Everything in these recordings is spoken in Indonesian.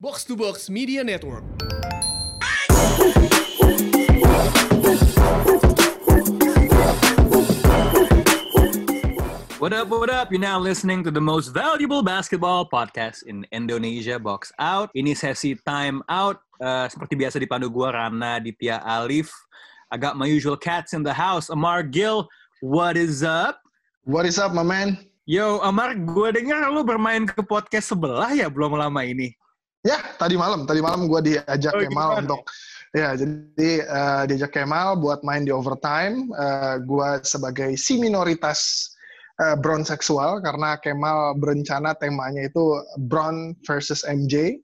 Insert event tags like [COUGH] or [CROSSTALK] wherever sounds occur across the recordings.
Box to Box Media Network. What up, what up? You're now listening to the most valuable basketball podcast in Indonesia, Box Out. Ini sesi time out. Uh, seperti biasa dipandu gua Rana Ditya Alif. I got my usual cats in the house. Amar Gill, what is up? What is up, my man? Yo, Amar, gue dengar lu bermain ke podcast sebelah ya belum lama ini. Ya, tadi malam. Tadi malam gue diajak Oh, Kemal gimana? untuk ya jadi eh, diajak Kemal buat main di overtime. Eh, gue sebagai si minoritas eh, brown seksual karena Kemal berencana temanya itu brown versus MJ.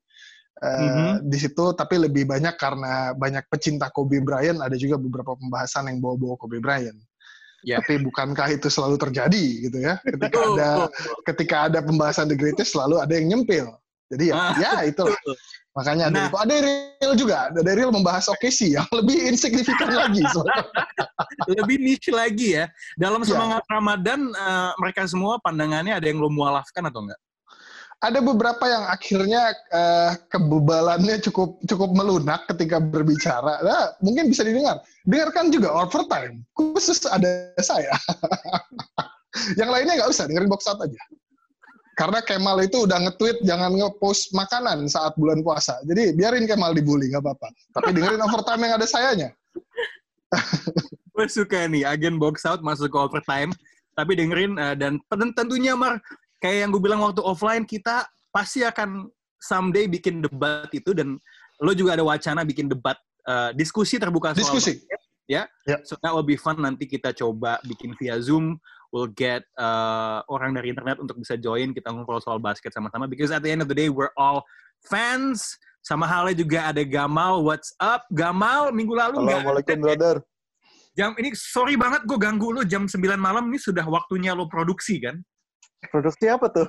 Eh, Mhm. Di situ tapi lebih banyak karena banyak pecinta Kobe Bryant ada juga beberapa pembahasan yang bawa-bawa Kobe Bryant. Ya. Tapi bukankah itu selalu terjadi gitu ya? Ketika ada ketika ada pembahasan the greatest selalu ada yang nyempil. Jadi ya, Ah. ya itulah. betul. Makanya ada, Nah. itu. ada real juga, ada real membahas OKC yang lebih insignifikan [LAUGHS] lagi. Lebih niche lagi ya. Dalam Ya. semangat Ramadan, eh, mereka semua pandangannya ada yang lu mualafkan atau enggak? ada beberapa yang akhirnya eh, kebebalannya cukup cukup melunak ketika berbicara. Nah, mungkin bisa didengar. Dengarkan juga overtime. Khusus ada saya. [LAUGHS] yang lainnya nggak usah, dengerin box out aja. Karena Kemal itu udah nge-tweet jangan nge-post makanan saat bulan puasa. Jadi biarin Kemal dibully, nggak apa-apa. Tapi dengerin overtime yang ada sayanya. [LAUGHS] Gue suka nih agen box out masuk ke overtime, tapi dengerin eh, dan tentunya Mar kayak yang gue bilang waktu offline kita pasti akan someday bikin debat itu dan lo juga ada wacana bikin debat eh, diskusi terbuka soal Diskusi. basket, ya. Ya. So that will be fun nanti kita coba bikin via Zoom. We'll get eh, orang dari internet untuk bisa join kita ngobrol soal basket sama-sama because at the end of the day we're all fans. Sama halnya juga ada Gamal, what's up? Gamal minggu lalu nggak Assalamualaikum brother. jam ini sorry banget gue ganggu lu jam 9 malam ini sudah waktunya lo produksi kan Produksi apa tuh?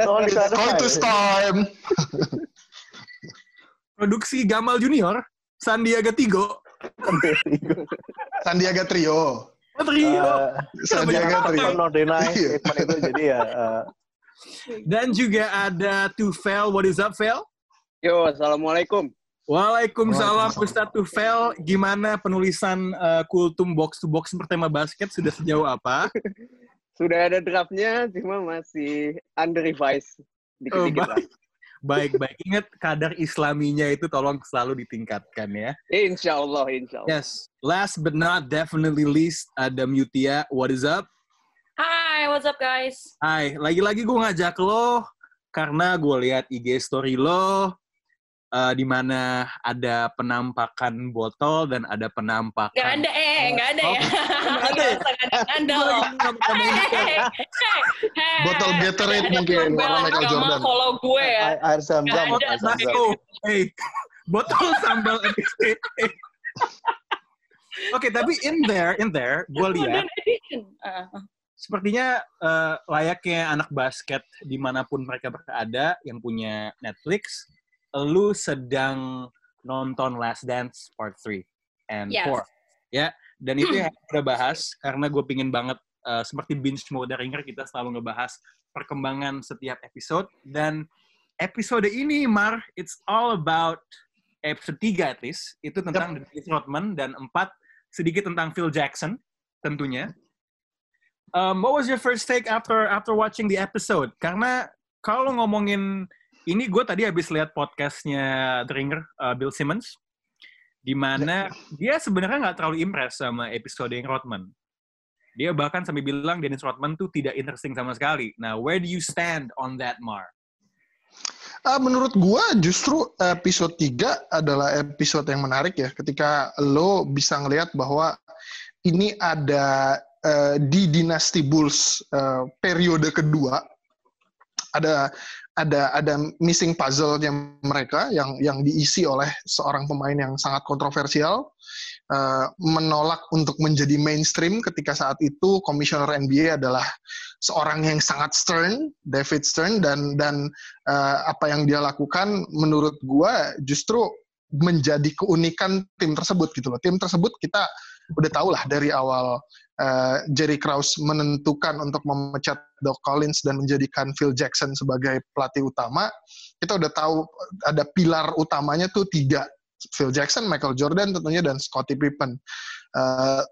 [LAUGHS] Coitus time. [LAUGHS] produksi Gamal Junior Sandiaga Tigo Sandiaga Trio. Oh, trio Sandiaga Trio. no deny Iya. statement itu jadi ya eh, dan juga ada Tufel what is up Fel Yo, assalamualaikum. Waalaikumsalam. Ustadz Tufel gimana penulisan eh, kultum box to box bertema basket sudah sejauh apa [LAUGHS] Sudah ada draftnya, cuma masih under revise. Dikit-dikit Oh, lah. Baik baik. Ingat kadar islaminya itu tolong selalu ditingkatkan ya. Insya Allah, insya Allah. yes. Last but not definitely least ada Mutia what is up? Hai, what's up guys? Hai, lagi-lagi gue ngajak lo karena gue lihat IG story lo eh, di mana ada penampakan botol dan ada penampakan. Gak ada, eh, gak [LAUGHS] ada ya. Nggak ada ya? Gak ada, anda. [LAUGHS] Botol Gatorade mungkin, warna Michael Jordan. Kalau gue ya. air-. Nggak oh, hey, [LAUGHS] botol sambal. Oke, tapi in there, in there, gue lihat. Ah, ah. sepertinya eh, layaknya anak basket di mana pun mereka berada yang punya Netflix, lu sedang nonton Last Dance Part 3 and Yes. 4. Ya, dan itu yang [CLEARS THROAT] kita bahas karena gue pingin banget eh, seperti binge mode ringer kita selalu ngebahas perkembangan setiap episode dan episode ini Mar it's all about episode 3 at least itu tentang Dennis Rodman dan empat sedikit tentang Phil Jackson tentunya. Um, what was your first take after after watching the episode? Karena kalau ngomongin ini, gue tadi habis lihat podcastnya The Ringer, uh, Bill Simmons, di mana dia sebenarnya nggak terlalu impress sama episode yang Rodman. Dia bahkan sampai bilang Dennis Rodman tuh tidak interesting sama sekali. Nah, where do you stand on that, Mar? Ah, menurut gua justru episode 3 adalah episode yang menarik ya ketika lo bisa ngelihat bahwa ini ada eh, di dinasti Bulls eh, periode kedua ada ada ada missing puzzle-nya mereka yang yang diisi oleh seorang pemain yang sangat kontroversial eh, menolak untuk menjadi mainstream ketika saat itu komisioner NBA adalah seorang yang sangat stern, David Stern dan dan eh, apa yang dia lakukan menurut gua justru menjadi keunikan tim tersebut gitu loh. Tim tersebut kita udah tau lah dari awal eh, Jerry Krause menentukan untuk memecat Doc Collins dan menjadikan Phil Jackson sebagai pelatih utama, kita udah tahu ada pilar utamanya tuh tiga. Phil Jackson, Michael Jordan tentunya, dan Scottie Pippen. Eh,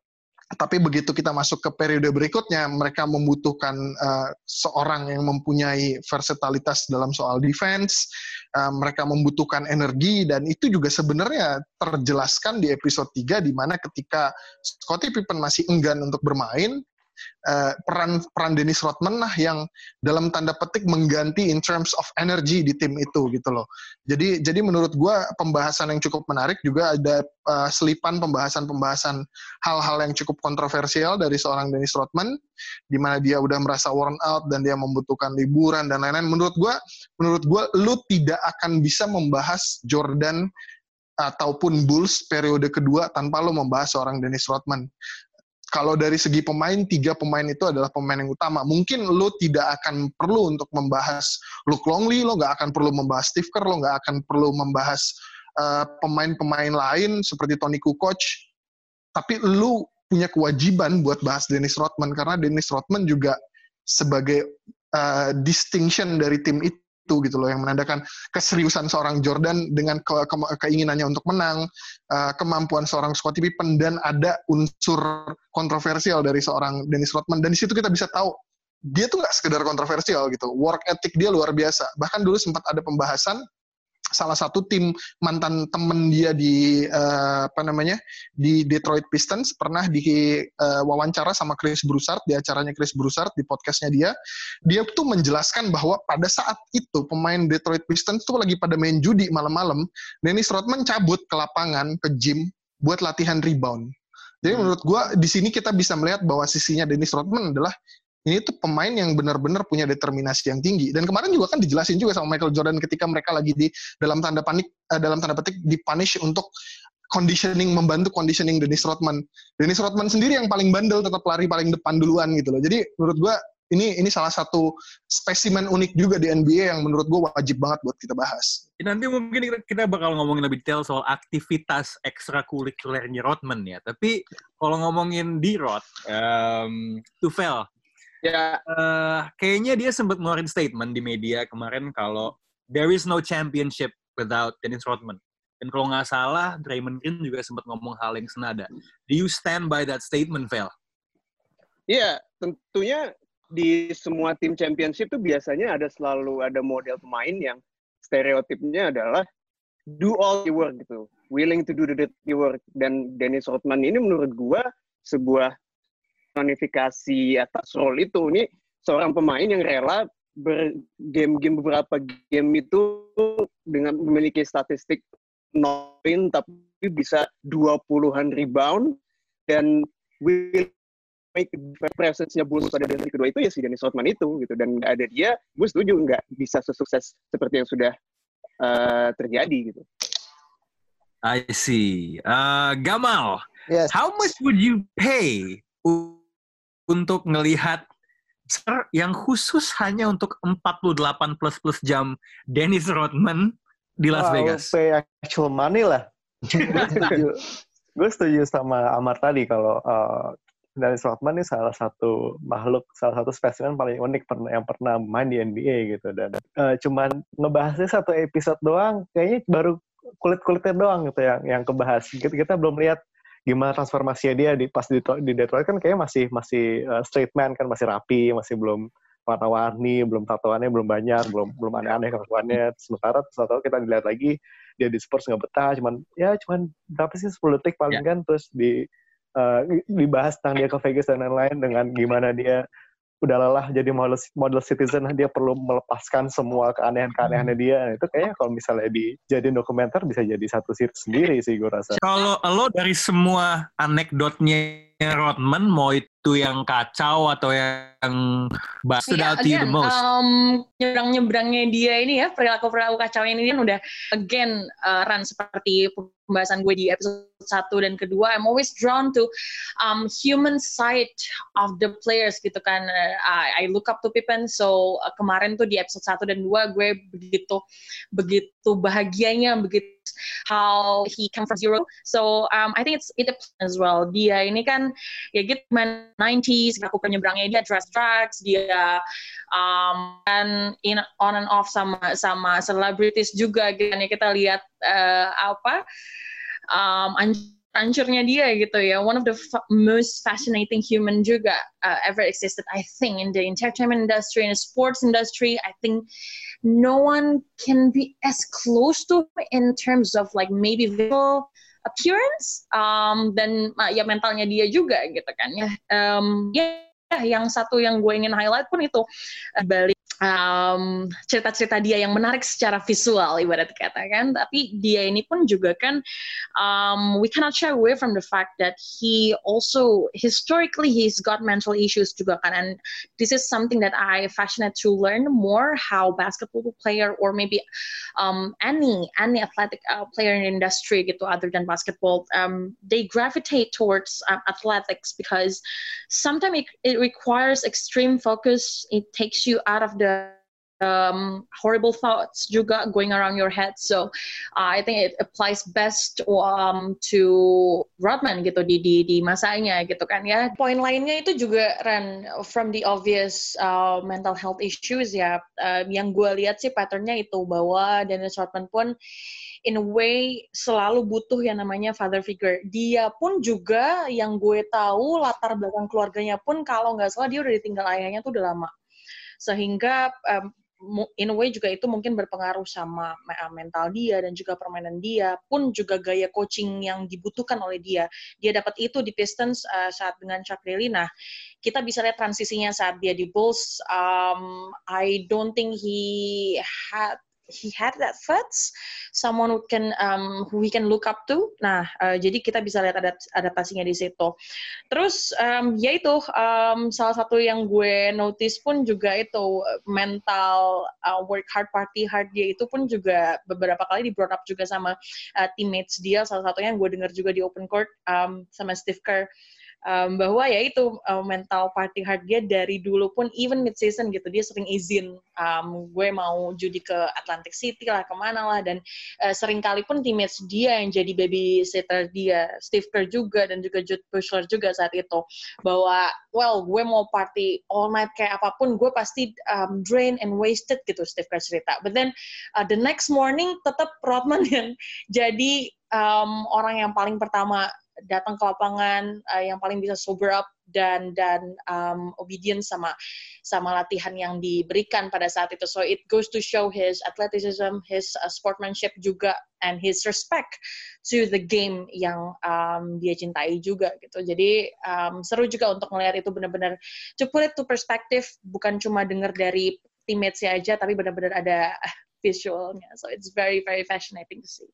tapi begitu kita masuk ke periode berikutnya, mereka membutuhkan uh, seorang yang mempunyai versatilitas dalam soal defense, uh, mereka membutuhkan energi, dan itu juga sebenarnya terjelaskan di episode 3, di mana ketika Scottie Pippen masih enggan untuk bermain, uh, peran peran Dennis Rodman lah yang dalam tanda petik mengganti in terms of energy di tim itu gitu loh. Jadi jadi menurut gua pembahasan yang cukup menarik juga ada uh, selipan pembahasan-pembahasan hal-hal yang cukup kontroversial dari seorang Dennis Rodman di mana dia udah merasa worn out dan dia membutuhkan liburan dan lain-lain. Menurut gua menurut gua lu tidak akan bisa membahas Jordan ataupun Bulls periode kedua tanpa lo membahas seorang Dennis Rodman kalau dari segi pemain, tiga pemain itu adalah pemain yang utama. Mungkin lo tidak akan perlu untuk membahas Luke Longley, lo nggak akan perlu membahas Steve Kerr, lo nggak akan perlu membahas uh, pemain-pemain lain seperti Tony Kukoc. Tapi lo punya kewajiban buat bahas Dennis Rodman, karena Dennis Rodman juga sebagai uh, distinction dari tim itu itu gitu loh yang menandakan keseriusan seorang Jordan dengan ke ke keinginannya untuk menang, uh, kemampuan seorang Scottie Pippen dan ada unsur kontroversial dari seorang Dennis Rodman dan di situ kita bisa tahu dia tuh nggak sekedar kontroversial gitu, work ethic dia luar biasa. Bahkan dulu sempat ada pembahasan salah satu tim mantan temen dia di uh, apa namanya di Detroit Pistons pernah di uh, wawancara sama Chris Broussard di acaranya Chris Broussard di podcastnya dia. Dia tuh menjelaskan bahwa pada saat itu pemain Detroit Pistons tuh lagi pada main judi malam-malam Dennis Rodman cabut ke lapangan ke gym buat latihan rebound. Jadi menurut gua di sini kita bisa melihat bahwa sisinya Dennis Rodman adalah ini tuh pemain yang benar-benar punya determinasi yang tinggi. Dan kemarin juga kan dijelasin juga sama Michael Jordan ketika mereka lagi di dalam tanda panik, uh, dalam tanda petik dipunish untuk conditioning, membantu conditioning Dennis Rodman. Dennis Rodman sendiri yang paling bandel tetap lari paling depan duluan gitu loh. Jadi menurut gua ini ini salah satu spesimen unik juga di NBA yang menurut gua wajib banget buat kita bahas. Nanti mungkin kita, bakal ngomongin lebih detail soal aktivitas ekstrakurikulernya Rodman ya. Tapi kalau ngomongin di Rod, um, Tufel, Ya, uh, kayaknya dia sempat ngeluarin statement di media kemarin kalau there is no championship without Dennis Rodman. Dan kalau nggak salah, Draymond Green juga sempat ngomong hal yang senada. Do you stand by that statement, Vel? Iya, tentunya di semua tim championship tuh biasanya ada selalu ada model pemain yang stereotipnya adalah do all the work gitu, willing to do the dirty work. Dan Dennis Rodman ini menurut gua sebuah personifikasi atas role itu. Ini seorang pemain yang rela bergame-game beberapa game itu dengan memiliki statistik noin tapi bisa 20-an rebound dan will make presence-nya Bulls pada dari kedua itu ya si Dennis Rodman itu gitu dan nggak ada dia gue setuju nggak bisa sesukses seperti yang sudah uh, terjadi gitu. I see. Uh, Gamal, Yes. how much would you pay untuk ngelihat yang khusus hanya untuk 48 plus plus jam Dennis Rodman di Las Wow, Vegas. Pay actual money lah. gue setuju. [LAUGHS] Gue setuju sama Amar tadi kalau uh, Dennis Rodman ini salah satu makhluk, salah satu spesimen paling unik pernah yang pernah main di NBA gitu dan uh, cuman ngebahasnya satu episode doang, kayaknya baru kulit-kulitnya doang gitu yang yang kebahas. Kita, kita belum lihat gimana transformasinya dia di pas di, di Detroit kan kayaknya masih masih uh, straight man kan masih rapi, masih belum warna-warni, belum tatoannya belum banyak, belum belum aneh-aneh kelakuannya. Sementara setelah kita dilihat lagi dia di Spurs nggak betah, cuman ya cuman berapa sih 10 detik paling Ya. kan terus di uh, dibahas tentang dia ke Vegas dan lain-lain dengan gimana dia udah lelah jadi model model citizen dia perlu melepaskan semua keanehan-keanehannya dia. Nah, itu kayaknya kalau misalnya dijadiin dokumenter bisa jadi satu series sendiri sih gue rasa. Kalau lo dari semua anekdotnya Rodman, mau itu yang kacau atau yang bah- stood out to you the most? um, nyebrang-nyebrangnya dia ini ya, perilaku-perilaku kacau ini kan udah again uh, run seperti pembahasan gue di episode satu dan kedua. I'm always drawn to um, human side of the players gitu kan. Uh, I, I look up to Pippen, so uh, kemarin tuh di episode satu dan dua gue begitu begitu bahagianya, begitu how he come from zero. So um, I think it's it as well. Dia ini kan ya gitu man 90s aku penyeberangnya dia dress drugs dia um, dan in on and off sama sama celebrities juga gitu ya kita lihat eh, apa um, hancurnya dia gitu ya. One of the most fascinating human juga uh, ever existed I think in the entertainment industry in the sports industry. I think no one can be as close to in terms of like maybe visual appearance um, dan uh, ya mentalnya dia juga gitu kan ya. Um, ya yang satu yang gue ingin highlight pun itu uh, balik um, cerita-cerita dia yang menarik secara visual ibarat kata kan? Tapi dia ini pun juga kan um, we cannot shy away from the fact that he also historically he's got mental issues juga kan? And this is something that I passionate to learn more how basketball player or maybe um, any any athletic uh, player in industry gitu other than basketball um, they gravitate towards uh, athletics because sometimes it, it requires extreme focus. It takes you out of the um, horrible thoughts juga going around your head. So uh, I think it applies best um, to Rodman gitu di di di masanya gitu kan ya. Poin lainnya itu juga Ran from the obvious uh, mental health issues ya. Uh, yang gue lihat sih patternnya itu bahwa Dennis Rodman pun in a way selalu butuh yang namanya father figure. Dia pun juga yang gue tahu latar belakang keluarganya pun kalau nggak salah dia udah ditinggal ayahnya tuh udah lama. Sehingga um, in a way juga itu mungkin berpengaruh sama me- mental dia dan juga permainan dia pun juga gaya coaching yang dibutuhkan oleh dia. Dia dapat itu di Pistons uh, saat dengan Chuck Daly. Nah, kita bisa lihat transisinya saat dia di Bulls. Um, I don't think he had he had that guts, someone who can um, who he can look up to. Nah, uh, jadi kita bisa lihat adapt adaptasinya di situ. Terus um, ya itu um, salah satu yang gue notice pun juga itu mental uh, work hard party hard dia itu pun juga beberapa kali di brought up juga sama uh, teammates dia. Salah satunya yang gue dengar juga di open court um, sama Steve Kerr um, bahwa ya itu uh, mental party hard dia dari dulu pun even mid season gitu dia sering izin um, gue mau judi ke Atlantic City lah ke mana lah dan uh, sering kali pun teammates dia yang jadi babysitter dia Steve Kerr juga dan juga Jude Bushler juga saat itu bahwa well gue mau party all night kayak apa pun gue pasti um, drain and wasted gitu Steve Kerr cerita. But then uh, the next morning tetap Rodman [LAUGHS] yang jadi um, orang yang paling pertama datang ke lapangan uh, yang paling bisa sober up dan dan um, obedient sama sama latihan yang diberikan pada saat itu. So it goes to show his athleticism, his uh, sportsmanship juga, and his respect to the game yang um, dia cintai juga gitu. Jadi um, seru juga untuk melihat itu benar-benar to put it to perspective, bukan cuma dengar dari teammates aja, tapi benar-benar ada visualnya. So it's very very fascinating to see.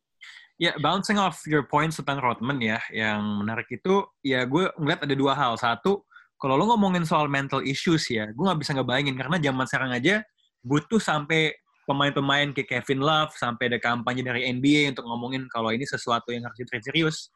Ya, bouncing off your points tentang Rodman ya, yang menarik itu, ya gue ngeliat ada dua hal. Satu, kalau lo ngomongin soal mental issues ya, gue nggak bisa ngebayangin, karena zaman sekarang aja butuh sampai pemain-pemain kayak Kevin Love, sampai ada kampanye dari NBA untuk ngomongin kalau ini sesuatu yang harus diterima serius,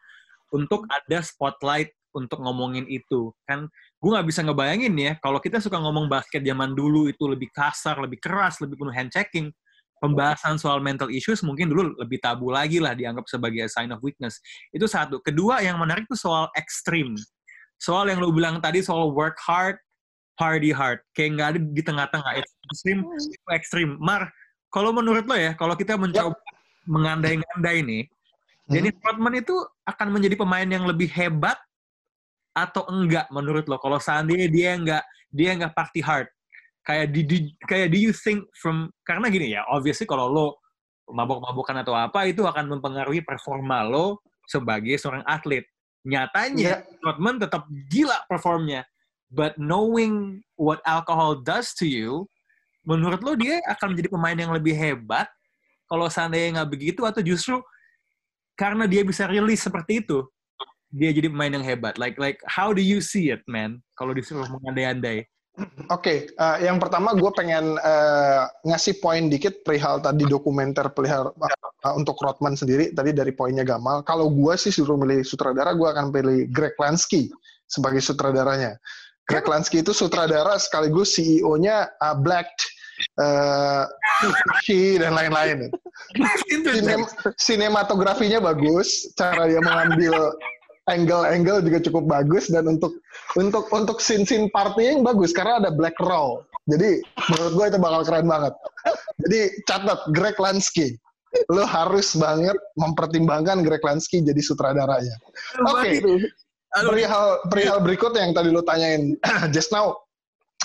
untuk ada spotlight untuk ngomongin itu. Kan gue nggak bisa ngebayangin ya, kalau kita suka ngomong basket zaman dulu itu lebih kasar, lebih keras, lebih penuh hand checking, pembahasan soal mental issues mungkin dulu lebih tabu lagi lah dianggap sebagai sign of weakness. Itu satu. Kedua yang menarik itu soal ekstrim. Soal yang lo bilang tadi soal work hard, party hard. Kayak nggak ada di tengah-tengah. Itu ekstrim, itu ekstrim. Mar, kalau menurut lo ya, kalau kita mencoba mengandai-ngandai nih, Hmm. Dennis Rodman itu akan menjadi pemain yang lebih hebat atau enggak menurut lo? Kalau seandainya dia nggak dia nggak party hard, kayak di, di kayak do you think from karena gini ya obviously kalau lo mabok-mabokan atau apa itu akan mempengaruhi performa lo sebagai seorang atlet nyatanya Rodman tetap gila performnya but knowing what alcohol does to you menurut lo dia akan menjadi pemain yang lebih hebat kalau seandainya nggak begitu atau justru karena dia bisa rilis seperti itu dia jadi pemain yang hebat? Like like how do you see it, man? Kalau disuruh mengandai-andai. Oke, uh, yang pertama gue pengen uh, ngasih poin dikit perihal tadi dokumenter perihal uh, untuk Rodman sendiri tadi dari poinnya Gamal. Kalau gue sih suruh milih sutradara, gue akan pilih Greg Lansky sebagai sutradaranya. Greg Lansky itu sutradara sekaligus CEO-nya uh, Black, uh, dan lain-lain. Sinem sinematografinya bagus, cara dia mengambil angle-angle juga cukup bagus dan untuk untuk untuk scene-scene partinya yang bagus karena ada black roll. Jadi menurut gue itu bakal keren banget. [LAUGHS] Jadi catat Greg Lansky. Lo harus banget mempertimbangkan Greg Lansky jadi sutradaranya. Oke. Okay. Perihal perihal berikut yang tadi lo tanyain [CLEARS THROAT] just now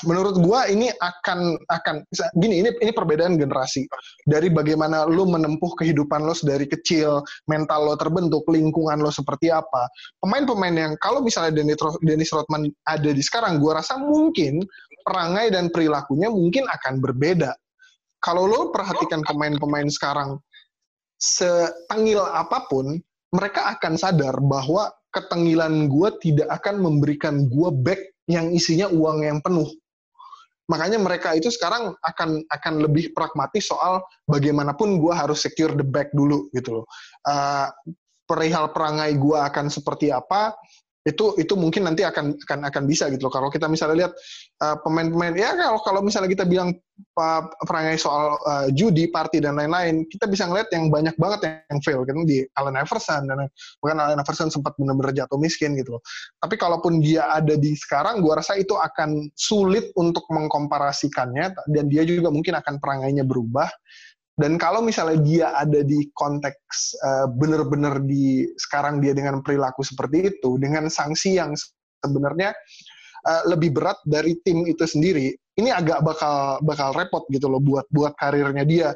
menurut gua ini akan akan gini ini ini perbedaan generasi. Dari bagaimana lu menempuh kehidupan lo dari kecil mental lo terbentuk lingkungan lo seperti apa pemain-pemain yang kalau misalnya Dennis Rodman ada di sekarang gua rasa mungkin perangai dan perilakunya mungkin akan berbeda. Kalau lo perhatikan pemain-pemain sekarang setengil apa pun mereka akan sadar bahwa ketengilan gua tidak akan memberikan gua back yang isinya uang yang penuh makanya mereka itu sekarang akan akan lebih pragmatis soal bagaimanapun gue harus secure the back dulu gitu loh. Uh, perihal perangai gue akan seperti apa itu itu mungkin nanti akan akan akan bisa gitu loh. Kalau kita misalnya lihat uh, pemain-pemain ya kalau kalau misalnya kita bilang uh, perangai soal uh, judi, party dan lain-lain, kita bisa ngeliat yang banyak banget yang fail kan di Allen Iverson dan bahkan Allen Iverson sempat benar-benar jatuh miskin gitu loh. Tapi kalaupun dia ada di sekarang, gua rasa itu akan sulit untuk mengkomparasikannya dan dia juga mungkin akan perangainya berubah dan kalau misalnya dia ada di konteks uh, benar-benar di sekarang dia dengan perilaku seperti itu, dengan sanksi yang sebenarnya uh, lebih berat dari tim itu sendiri, ini agak bakal bakal repot gitu loh buat buat karirnya dia.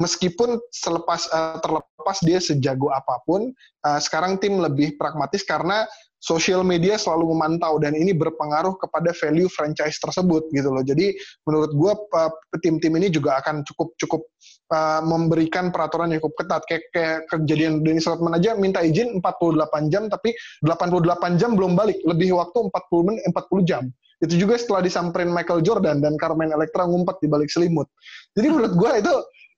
Meskipun selepas uh, terlepas dia sejago apa pun, uh, sekarang tim lebih pragmatis karena sosial media selalu memantau dan ini berpengaruh kepada value franchise tersebut gitu loh. Jadi menurut gue tim-tim ini juga akan cukup cukup memberikan peraturan yang cukup ketat. Kayak, kayak kejadian Dennis Rodman aja minta izin 48 jam tapi 88 jam belum balik, lebih waktu 40 menit 40 jam. Itu juga setelah disamperin Michael Jordan dan Carmen Electra ngumpet di balik selimut. Jadi menurut gue itu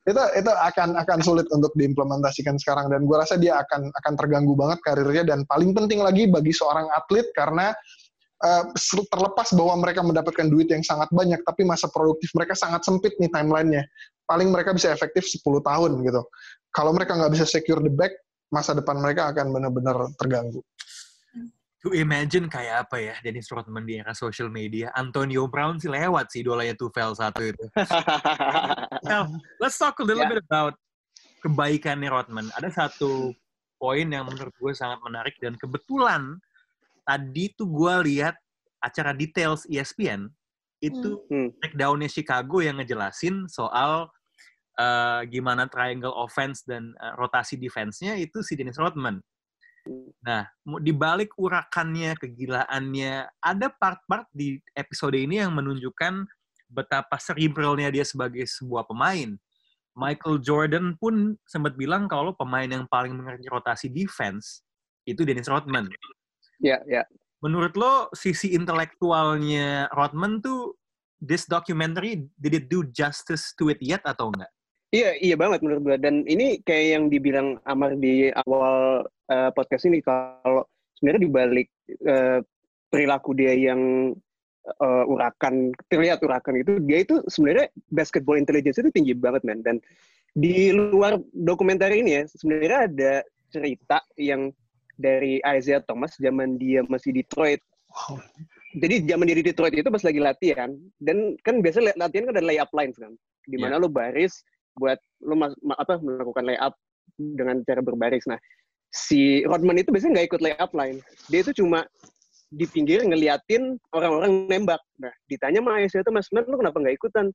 itu itu akan akan sulit untuk diimplementasikan sekarang. Dan gue rasa dia akan akan terganggu banget karirnya. Dan paling penting lagi bagi seorang atlet karena uh, terlepas bahwa mereka mendapatkan duit yang sangat banyak tapi masa produktif mereka sangat sempit nih timelinenya. Paling mereka bisa efektif 10 tahun gitu. Kalau mereka nggak bisa secure the back masa depan mereka akan benar-benar terganggu to imagine kayak apa ya Dennis Rodman di era social media. Antonio Brown sih lewat sih idolanya Tufel satu itu. Now, let's talk a little yeah. bit about kebaikannya Rodman. Ada satu poin yang menurut gue sangat menarik dan kebetulan tadi tuh gue lihat acara details ESPN itu hmm. breakdownnya Chicago yang ngejelasin soal uh, gimana triangle offense dan uh, rotasi defense-nya itu si Dennis Rodman. Nah, di balik urakannya, kegilaannya, ada part-part di episode ini yang menunjukkan betapa cerebralnya dia sebagai sebuah pemain. Michael Jordan pun sempat bilang kalau pemain yang paling mengerti rotasi defense itu Dennis Rodman. Ya, yeah, ya. Yeah. Menurut lo sisi intelektualnya Rodman tuh this documentary did it do justice to it yet atau enggak? Iya, iya banget menurut gue. Dan ini kayak yang dibilang Amar di awal uh, podcast ini kalau sebenarnya dibalik uh, perilaku dia yang uh, urakan terlihat urakan itu dia itu sebenarnya basketball intelligence itu tinggi banget man dan di luar dokumenter ini ya sebenarnya ada cerita yang dari Isaiah Thomas zaman dia masih di Detroit. Jadi zaman dia di Detroit itu pas lagi latihan dan kan biasa latihan kan ada layup lines kan, di mana yeah. lo baris buat lo mas, apa melakukan layup dengan cara berbaris. Nah si Rodman itu biasanya nggak ikut layup line. Dia itu cuma di pinggir ngeliatin orang-orang nembak. Nah, ditanya sama Aisyah itu, Mas, lu kenapa nggak ikutan?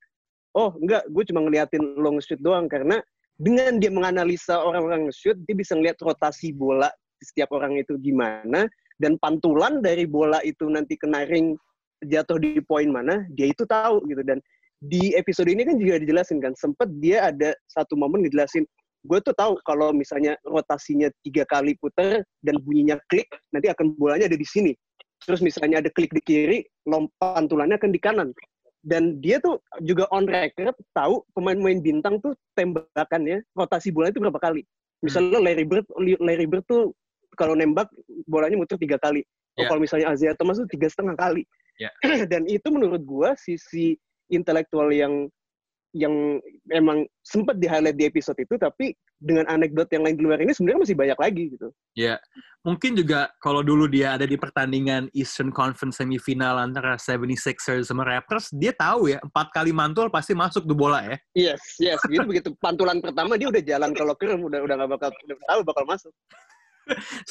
Oh, enggak, gue cuma ngeliatin long shoot doang. Karena dengan dia menganalisa orang-orang shoot, dia bisa ngeliat rotasi bola setiap orang itu gimana, dan pantulan dari bola itu nanti kena ring jatuh di poin mana, dia itu tahu gitu. Dan di episode ini kan juga dijelasin kan, sempet dia ada satu momen dijelasin, gue tuh tahu kalau misalnya rotasinya tiga kali putar dan bunyinya klik, nanti akan bolanya ada di sini. Terus misalnya ada klik di kiri, pantulannya akan di kanan. Dan dia tuh juga on record tahu pemain-pemain bintang tuh tembakannya rotasi bola itu berapa kali. Misalnya Larry Bird, Larry Bird tuh kalau nembak bolanya muter tiga kali. Yeah. Kalau misalnya Asia Thomas tuh tiga setengah kali. Yeah. [CLEARS THROAT] Dan itu menurut gua sisi intelektual yang yang emang sempat di highlight di episode itu, tapi dengan anekdot yang lain di luar ini sebenarnya masih banyak lagi gitu. Ya, mungkin juga kalau dulu dia ada di pertandingan Eastern Conference semifinal antara 76ers sama Raptors, dia tahu ya, empat kali mantul pasti masuk tuh bola ya. Yes, yes. Gitu begitu pantulan pertama dia udah jalan kalau keren udah udah nggak bakal udah tahu bakal masuk.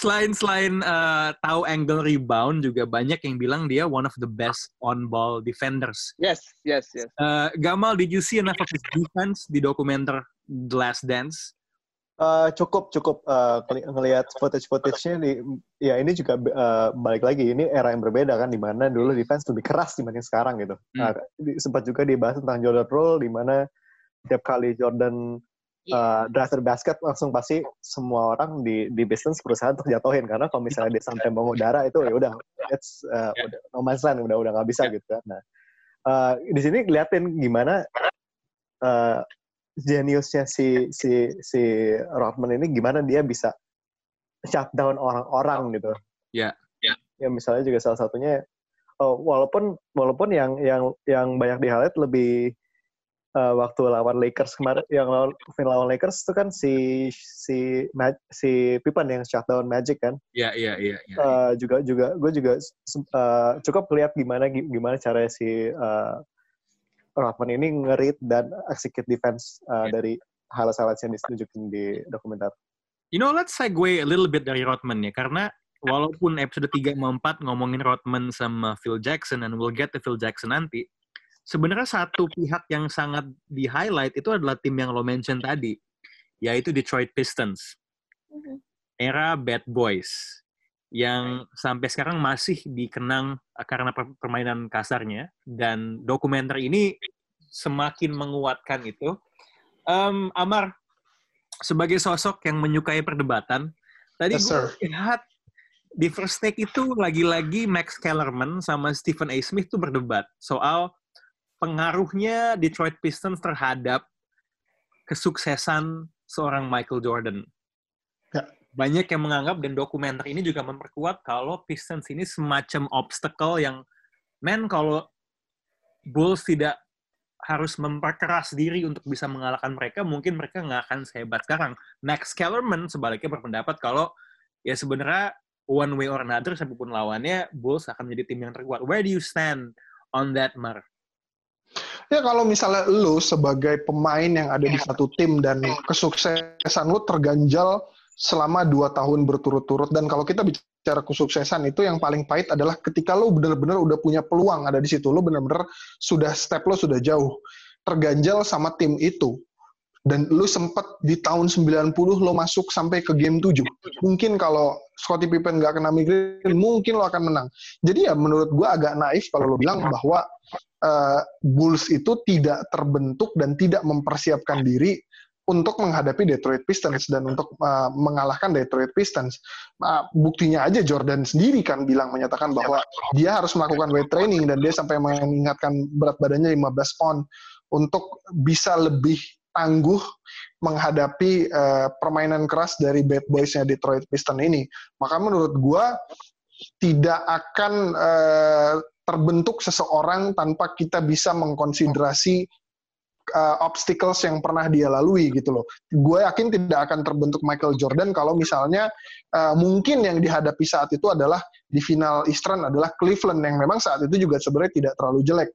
Selain selain uh, tahu angle rebound juga banyak yang bilang dia one of the best on ball defenders. Yes, yes, yes. Uh, Gamal, did you see enough of his defense di dokumenter The Last Dance? Uh, cukup cukup uh, ngelihat footage footage-nya di ya ini juga uh, balik lagi ini era yang berbeda kan di mana dulu defense lebih keras dibanding sekarang gitu. Hmm. Nah, sempat juga dibahas tentang Jordan Rule di mana tiap kali Jordan uh, drafter basket langsung pasti semua orang di di bisnis berusaha untuk jatuhin karena kalau misalnya dia sampai mengudara itu ya udah it's uh, Yeah. udah no man's land udah udah nggak bisa Yeah. gitu kan. Nah uh, di sini liatin gimana uh, jeniusnya si si si Rodman ini gimana dia bisa shutdown orang-orang gitu. Ya, ya. Ya misalnya juga salah satunya oh, walaupun walaupun yang yang yang banyak di highlight lebih uh, waktu lawan Lakers kemarin yang lawan final lawan Lakers itu kan si si si Pippen yang shutdown Magic kan Iya, iya, iya. iya. Uh, juga juga gue juga uh, cukup lihat gimana gimana cara si uh, Rodman ini ngerit dan execute defense uh, Yeah. dari highlight-highlight yang ditunjukin di dokumenter. You know, let's segue a little bit dari Rodman ya, karena walaupun episode 3 sama 4 ngomongin Rodman sama Phil Jackson, and we'll get to Phil Jackson nanti, sebenarnya satu pihak yang sangat di-highlight itu adalah tim yang lo mention tadi, yaitu Detroit Pistons. Era Bad Boys, yang sampai sekarang masih dikenang uh, karena per- permainan kasarnya, dan dokumenter ini semakin menguatkan itu. Em, Amar, sebagai sosok yang menyukai perdebatan, tadi Yes, gue lihat di first take itu lagi-lagi Max Kellerman sama Stephen A. Smith tuh berdebat soal pengaruhnya Detroit Pistons terhadap kesuksesan seorang Michael Jordan. Ya. Banyak yang menganggap dan dokumenter ini juga memperkuat kalau Pistons ini semacam obstacle yang, men kalau Bulls tidak harus memperkeras diri untuk bisa mengalahkan mereka, mungkin mereka nggak akan sehebat sekarang. Max Kellerman sebaliknya berpendapat kalau ya sebenarnya one way or another, siapa pun lawannya, Bulls akan menjadi tim yang terkuat. Where do you stand on that, Mar? Ya kalau misalnya lu sebagai pemain yang ada di satu tim dan kesuksesan lu terganjal selama dua tahun berturut-turut dan kalau kita bicara kesuksesan itu yang paling pahit adalah ketika lu benar-benar udah punya peluang ada di situ lu benar-benar sudah step lo sudah jauh terganjal sama tim itu. Dan lu sempat di tahun 90 lo masuk sampai ke game 7 mungkin kalau Scottie Pippen nggak kena migrain mungkin lo akan menang. Jadi ya menurut gua agak naif kalau lo bilang bahwa uh, Bulls itu tidak terbentuk dan tidak mempersiapkan diri untuk menghadapi Detroit Pistons dan untuk uh, mengalahkan Detroit Pistons. Uh, buktinya aja Jordan sendiri kan bilang menyatakan bahwa dia harus melakukan weight training dan dia sampai mengingatkan berat badannya 15 pound untuk bisa lebih tangguh menghadapi uh, permainan keras dari bad boysnya Detroit Pistons ini. Maka menurut gua tidak akan uh, terbentuk seseorang tanpa kita bisa mengkonsiderasi uh, obstacles yang pernah dia lalui gitu loh. Gue yakin tidak akan terbentuk Michael Jordan kalau misalnya uh, mungkin yang dihadapi saat itu adalah di final Eastern adalah Cleveland yang memang saat itu juga sebenarnya tidak terlalu jelek.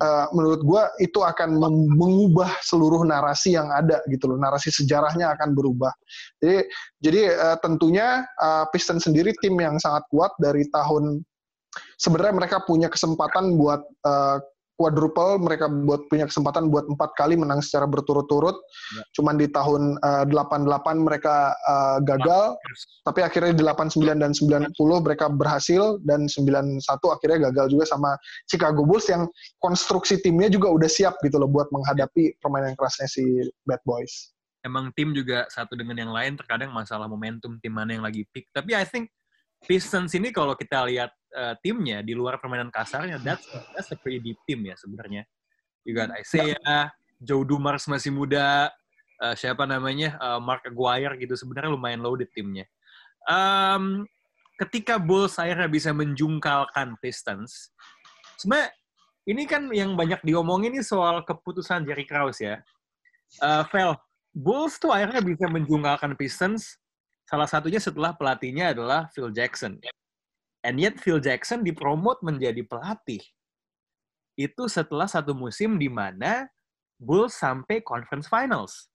Uh, menurut gue itu akan mengubah seluruh narasi yang ada gitu loh. Narasi sejarahnya akan berubah. Jadi jadi uh, tentunya uh, Pistons sendiri tim yang sangat kuat dari tahun sebenarnya mereka punya kesempatan buat uh, quadruple, mereka buat punya kesempatan buat empat kali menang secara berturut-turut. Ya. Cuman di tahun uh, 88 mereka uh, gagal, tapi akhirnya di 89 dan 90 mereka berhasil dan 91 akhirnya gagal juga sama Chicago Bulls yang konstruksi timnya juga udah siap gitu loh buat menghadapi permainan kerasnya si Bad Boys. emang tim juga satu dengan yang lain terkadang masalah momentum tim mana yang lagi peak. Tapi I think Pistons ini kalau kita lihat uh, timnya di luar permainan kasarnya, that's that's a pretty deep team ya sebenarnya. You got Isaiah, Joe Dumars masih muda, uh, siapa namanya uh, Mark Aguirre gitu sebenarnya lumayan loaded timnya. Um, ketika Bulls akhirnya bisa menjungkalkan Pistons, sebenarnya ini kan yang banyak diomongin ini soal keputusan Jerry Krause ya. Uh, Vel, Bulls tuh akhirnya bisa menjungkalkan Pistons Salah satunya setelah pelatihnya adalah Phil Jackson. And yet Phil Jackson dipromot menjadi pelatih. Itu setelah satu musim di mana Bulls sampai conference finals.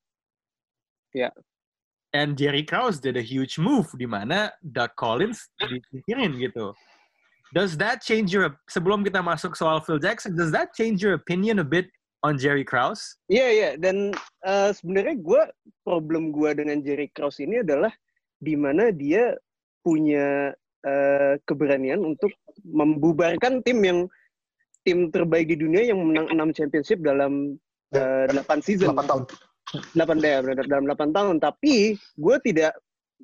Ya. Yeah. And Jerry Krause did a huge move di mana Doug Collins dipikirin gitu. Does that change your sebelum kita masuk soal Phil Jackson, does that change your opinion a bit on Jerry Krause? Iya yeah, iya yeah. dan uh, sebenarnya gue problem gue dengan Jerry Krause ini adalah di mana dia punya uh, keberanian untuk membubarkan tim yang tim terbaik di dunia yang menang 6 championship dalam uh, 8 season. 8 tahun. 8 ya, dalam 8 tahun. Tapi gue tidak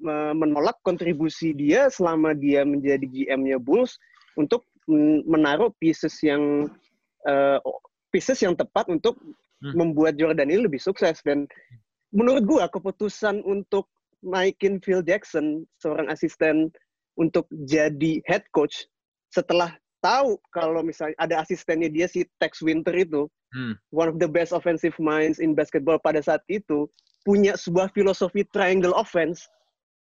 uh, menolak kontribusi dia selama dia menjadi GM-nya Bulls untuk menaruh pieces yang uh, pieces yang tepat untuk hmm. membuat Jordan ini lebih sukses dan menurut gue keputusan untuk naikin Phil Jackson, seorang asisten untuk jadi head coach setelah tahu kalau misalnya ada asistennya dia si Tex Winter itu, hmm. one of the best offensive minds in basketball pada saat itu, punya sebuah filosofi triangle offense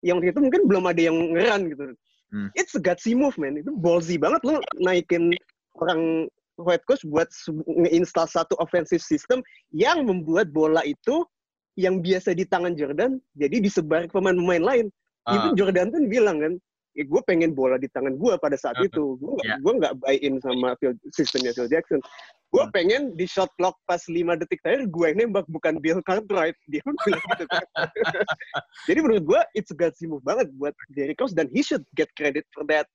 yang waktu itu mungkin belum ada yang ngeran gitu. Hmm. It's a gutsy move, man. Itu ballsy banget lo naikin orang head coach buat ngeinstal satu offensive system yang membuat bola itu yang biasa di tangan Jordan jadi disebar ke pemain-pemain lain. Uh. Itu Jordan pun bilang kan, eh, gue pengen bola di tangan gue pada saat uh. itu. Gue yeah. gue nggak buy in sama Phil, sistemnya Phil Jackson. Gue hmm. pengen di shot clock pas 5 detik terakhir gue yang nembak bukan Bill Cartwright. [LAUGHS] Dia pun bilang gitu. Kan. [LAUGHS] Jadi menurut gue it's a gutsy move banget buat Jerry Krause dan he should get credit for that.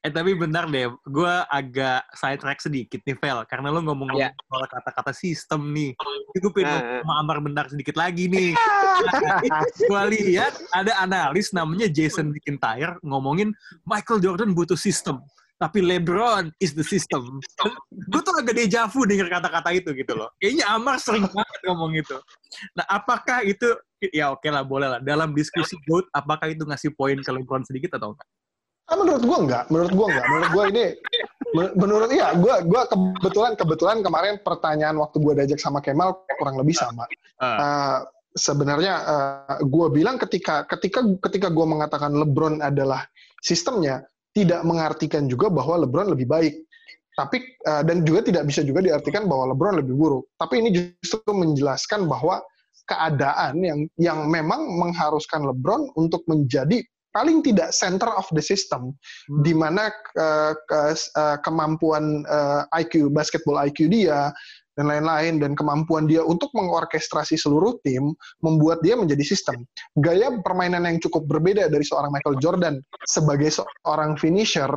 Eh tapi benar deh, gue agak side track sedikit nih, Vel. Karena lo ngomong yeah. soal kata-kata sistem nih. Itu gue pengen uh. sama Amar bentar sedikit lagi nih. [LAUGHS] gue lihat ada analis namanya Jason McIntyre ngomongin Michael Jordan butuh sistem. Tapi LeBron is the system. [LAUGHS] gue tuh agak deja vu denger kata-kata itu gitu loh. Kayaknya Amar sering banget ngomong itu. Nah, apakah itu, ya oke okay lah, boleh lah. Dalam diskusi GOAT, apakah itu ngasih poin ke LeBron sedikit atau enggak? Ah, menurut gua enggak, menurut gua enggak. Menurut gua ini menurut iya, gua gua kebetulan kebetulan kemarin pertanyaan waktu gua diajak sama Kemal kurang lebih sama. Uh. Uh, sebenarnya uh, gua bilang ketika ketika ketika gua mengatakan LeBron adalah sistemnya tidak mengartikan juga bahwa LeBron lebih baik. Tapi uh, dan juga tidak bisa juga diartikan bahwa LeBron lebih buruk. Tapi ini justru menjelaskan bahwa keadaan yang yang memang mengharuskan LeBron untuk menjadi paling tidak center of the system hmm. di mana uh, ke, uh, kemampuan uh, eh, IQ basketball IQ dia dan lain-lain dan kemampuan dia untuk mengorkestrasi seluruh tim membuat dia menjadi sistem. Gaya permainan yang cukup berbeda dari seorang Michael Jordan sebagai seorang finisher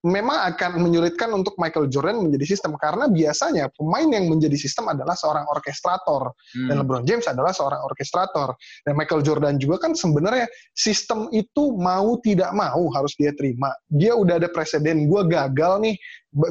memang akan menyulitkan untuk Michael Jordan menjadi sistem karena biasanya pemain yang menjadi sistem adalah seorang orkestrator hmm. dan LeBron James adalah seorang orkestrator dan Michael Jordan juga kan sebenarnya sistem itu mau tidak mau harus dia terima dia udah ada presiden gue gagal nih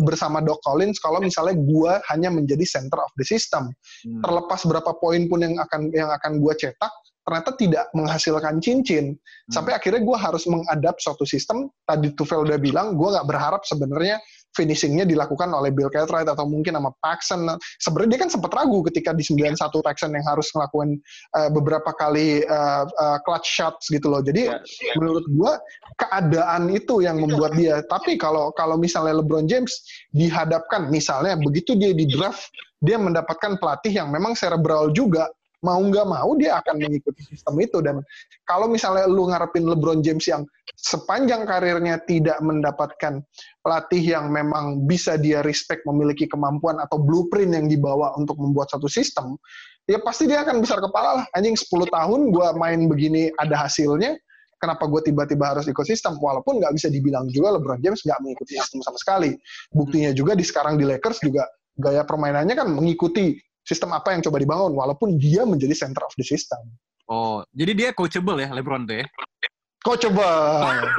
bersama Doc Collins kalau misalnya gue hanya menjadi center of the system hmm. terlepas berapa poin pun yang akan yang akan gue cetak ternyata tidak menghasilkan cincin. Hmm. Sampai akhirnya gue harus mengadap suatu sistem. Tadi Tufel udah bilang, gue nggak berharap sebenarnya finishingnya dilakukan oleh Bill Cartwright atau mungkin sama Paxson. Sebenarnya dia kan sempat ragu ketika di 91 Paxson yang harus melakukan uh, beberapa kali uh, uh, clutch shots gitu loh. Jadi yeah, yeah. menurut gue keadaan itu yang membuat dia. Tapi kalau kalau misalnya LeBron James dihadapkan misalnya begitu dia di draft dia mendapatkan pelatih yang memang cerebral juga mau nggak mau dia akan [LAUGHS] mengikuti sistem itu. Dan kalau misalnya lu ngarepin LeBron James yang sepanjang karirnya tidak mendapatkan pelatih yang memang bisa dia respect memiliki kemampuan atau blueprint yang dibawa untuk membuat satu sistem ya pasti dia akan besar kepala lah. Anjing 10 tahun gue main begini ada hasilnya kenapa gue tiba-tiba harus ikut sistem? Walaupun nggak bisa dibilang juga LeBron James nggak mengikuti sistem sama sekali. Buktinya juga di sekarang di Lakers juga gaya permainannya kan mengikuti sistem apa yang coba dibangun walaupun dia menjadi center of the system. Oh, jadi dia coachable ya LeBron tuh ya? Coachable.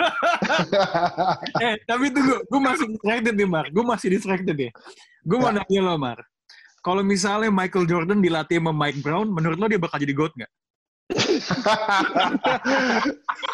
[LAUGHS] eh, tapi tunggu, gue masih distracted nih, Mar. Gue masih distracted ya. Gue mau Ya. nanya lo, Mar. Kalau misalnya Michael Jordan dilatih sama Mike Brown, menurut lo dia bakal jadi GOAT nggak? [LAUGHS]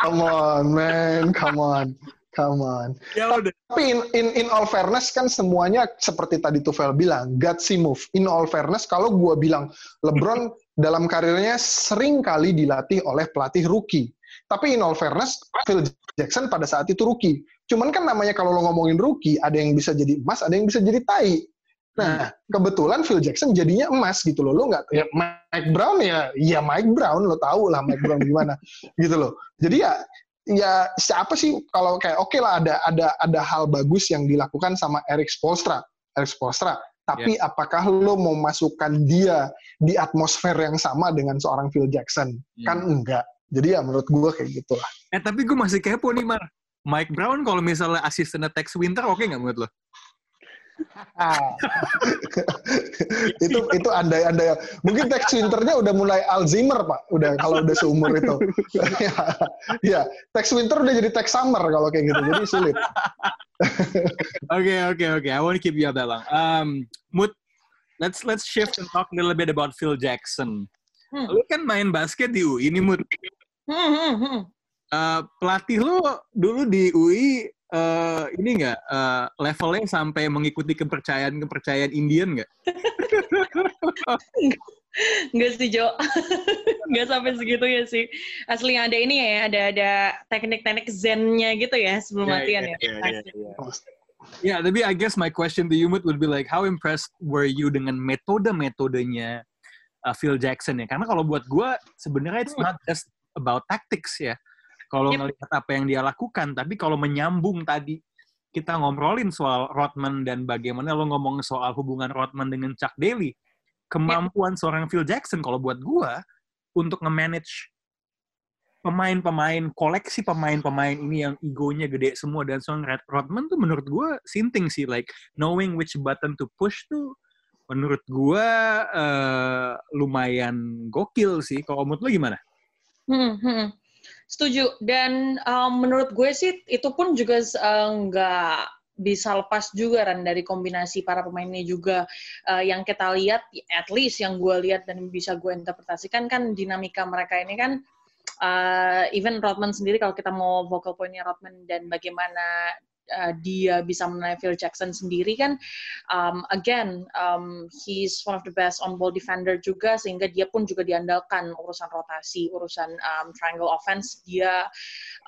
come on, man, come on, come on. Ya udah. Tapi in, in, in all fairness kan semuanya seperti tadi Tufel bilang, gutsy move. In all fairness, kalau gua bilang LeBron [LAUGHS] dalam karirnya sering kali dilatih oleh pelatih rookie. Tapi in all fairness, Phil Jackson pada saat itu rookie. Cuman kan namanya kalau lo ngomongin rookie, ada yang bisa jadi emas, ada yang bisa jadi tai. Nah, kebetulan Phil Jackson jadinya emas gitu loh. Lo nggak, ya Mike Brown ya, ya Mike Brown, lo tahu lah Mike Brown gimana, [LAUGHS] gitu loh. Jadi ya, ya siapa sih kalau kayak oke lah ada ada ada hal bagus yang dilakukan sama Eric Spoelstra, Eric Spoelstra. Tapi apakah lo mau masukkan dia di atmosfer yang sama dengan seorang Phil Jackson? Kan enggak. Jadi ya menurut gue kayak gitulah. Eh, tapi gue masih kepo nih, Mar. Mike Brown kalau misalnya asistennya Tex Winter, oke nggak menurut lo? [LAUGHS] itu itu andai andai mungkin Tex Winternya udah mulai Alzheimer pak udah kalau udah seumur itu [LAUGHS] ya, ya Tex Winter udah jadi Tex Summer kalau kayak gitu jadi sulit [LAUGHS] Oke, oke, oke. I want to keep you up that long. Um, Mut, let's let's shift and talk a little bit about Phil Jackson. Hmm. Lu kan main basket di UI ini, Mut. Hmm, hmm, hmm. Uh, pelatih lu dulu di UI uh, ini nggak uh, levelnya sampai mengikuti kepercayaan-kepercayaan Indian nggak? [LAUGHS] Enggak sih Jo, [LAUGHS] nggak sampai segitu ya sih. Asli ada ini ya, ada ada teknik-teknik zennya gitu ya sebelum Ya, latihan ya, ya. ya, ya, Ya, tapi I guess my question to you, Mut, would be like, how impressed were you dengan metode-metodenya uh, Phil Jackson ya? Karena kalau buat gue, sebenarnya it's not just about tactics ya. Kalau Yep. ngelihat apa yang dia lakukan, tapi kalau menyambung tadi, kita ngobrolin soal Rodman dan bagaimana lo ngomong soal hubungan Rodman dengan Chuck Daly. Kemampuan seorang Phil Jackson, kalau buat gue, untuk nge-manage pemain-pemain, koleksi pemain-pemain ini yang egonya gede semua dan seorang Red Rodman tuh menurut gue sinting sih like knowing which button to push tuh menurut gue eh, lumayan gokil sih. Kalau menurut lo gimana? Hmm, hmm. Setuju. Dan um, menurut gue sih itu pun juga uh, nggak bisa lepas juga kan dari kombinasi para pemainnya juga Uh, yang kita lihat, at least yang gue lihat dan bisa gue interpretasikan kan dinamika mereka ini kan uh, even Rodman sendiri kalau kita mau vocal pointnya Rodman dan bagaimana uh, dia bisa menilai Phil Jackson sendiri kan um, again um, he's one of the best on ball defender juga sehingga dia pun juga diandalkan urusan rotasi urusan um, triangle offense. Dia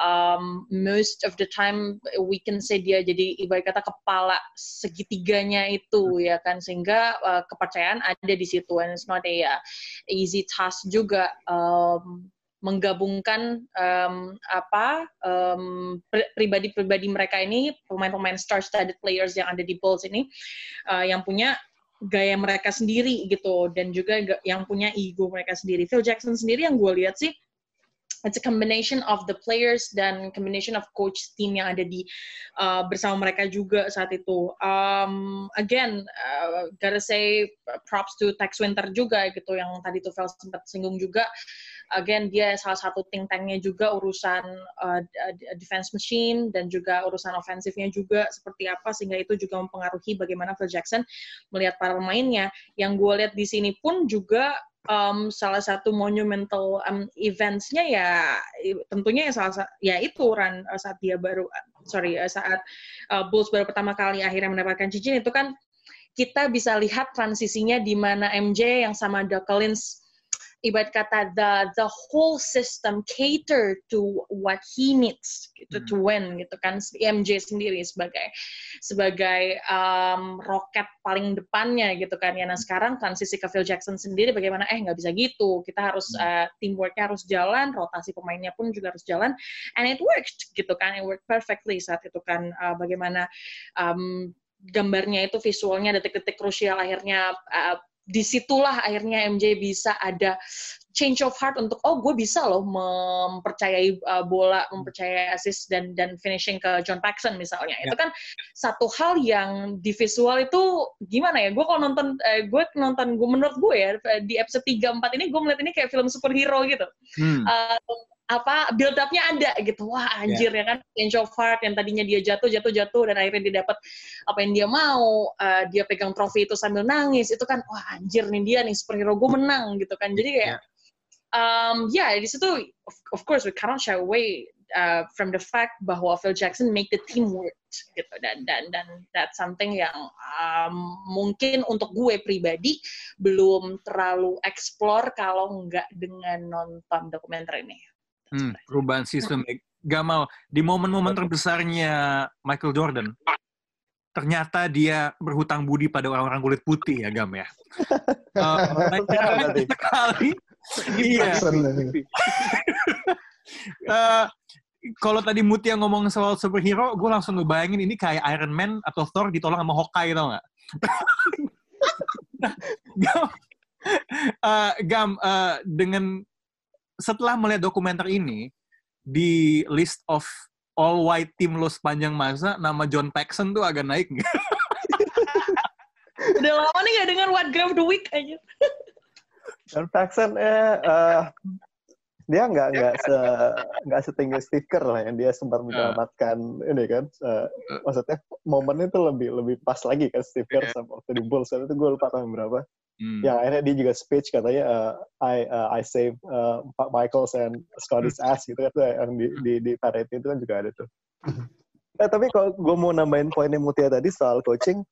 um, most of the time we can say dia jadi ibarat kata kepala segitiganya itu ya kan? Sehingga uh, kepercayaan ada di situ and it's not a uh, easy task juga um, menggabungkan um, apa um, pri- pribadi-pribadi mereka ini pemain-pemain star-studded players yang ada di Bulls ini uh, yang punya gaya mereka sendiri gitu dan juga ga- yang punya ego mereka sendiri. Phil Jackson sendiri yang gue lihat sih it's a combination of the players dan combination of coach team yang ada di uh, bersama mereka juga saat itu. Um, again, uh, gotta say props to Tex Winter juga gitu yang tadi tuh Phil sempat singgung juga. Again, dia salah satu think tanknya juga urusan uh, defense machine dan juga urusan ofensifnya juga seperti apa sehingga itu juga mempengaruhi bagaimana Phil Jackson melihat para pemainnya. Yang gue lihat di sini pun juga um, salah satu monumental um, events-nya ya tentunya ya salah sa- ya itu uh, saat dia baru sorry saat uh, Bulls baru pertama kali akhirnya mendapatkan cincin itu kan kita bisa lihat transisinya di mana MJ yang sama Doc Collins ibarat kata the the whole system cater to what he needs gitu to win gitu kan. MJ sendiri sebagai sebagai um, roket paling depannya gitu kan. Ya nah sekarang transisi ke Phil Jackson sendiri bagaimana? Eh nggak bisa gitu. Kita harus uh, teamworknya harus jalan rotasi pemainnya pun juga harus jalan. And it worked gitu kan. It worked perfectly saat itu kan uh, bagaimana um, gambarnya itu visualnya detik-detik krusial akhirnya uh, di situlah akhirnya MJ bisa ada change of heart untuk oh gue bisa loh mempercayai uh, bola, mempercayai assist dan dan finishing ke John Paxson misalnya. Ya. Itu kan satu hal yang di visual itu gimana ya? Gue kalau nonton eh, gue nonton gue menurut gue ya di episode 3 4 ini gue melihat ini kayak film superhero gitu. Hmm. Uh, apa build up-nya ada gitu. Wah, anjir ya kan change of heart yang tadinya dia jatuh jatuh jatuh dan akhirnya dia dapat apa yang dia mau, uh, dia pegang trofi itu sambil nangis. Itu kan wah anjir nih dia nih superhero gue menang gitu kan. Jadi kayak um, ya di situ of, of course we cannot shy away uh, from the fact bahwa Phil Jackson make the team work gitu dan dan dan that's something yang um, mungkin untuk gue pribadi belum terlalu explore kalau nggak dengan nonton dokumenter ini. Hmm, perubahan sistem. Gamal, di momen-momen terbesarnya Michael Jordan, ternyata dia berhutang budi pada orang-orang kulit putih ya, Gam ya. [LAUGHS] Uh, sekali. Iya. Uh, [LAUGHS] kalau tadi Mutia ngomong soal superhero, gue langsung ngebayangin ini kayak Iron Man atau Thor ditolong sama Hawkeye, tau nggak? [LAUGHS] Gam, uh, Gam uh, dengan setelah melihat dokumenter ini di list of all white team lo sepanjang masa nama John Paxson tuh agak naik nggak? Udah lama nih nggak dengan What Grab the Week aja. John Paxson eh uh, dia nggak nggak se nggak setinggi Steve Kerr lah yang dia sempat menyelamatkan ini kan uh, maksudnya momennya itu lebih lebih pas lagi kan Steve Kerr sama waktu di Bulls itu gue lupa tahun berapa Hmm. Yang akhirnya dia juga speech katanya uh, I uh, I save uh, Michaels and Scotty's ass gitu kan yang di di, di parade itu kan juga ada tuh. eh, tapi kalau gue mau nambahin poinnya Mutia tadi soal coaching,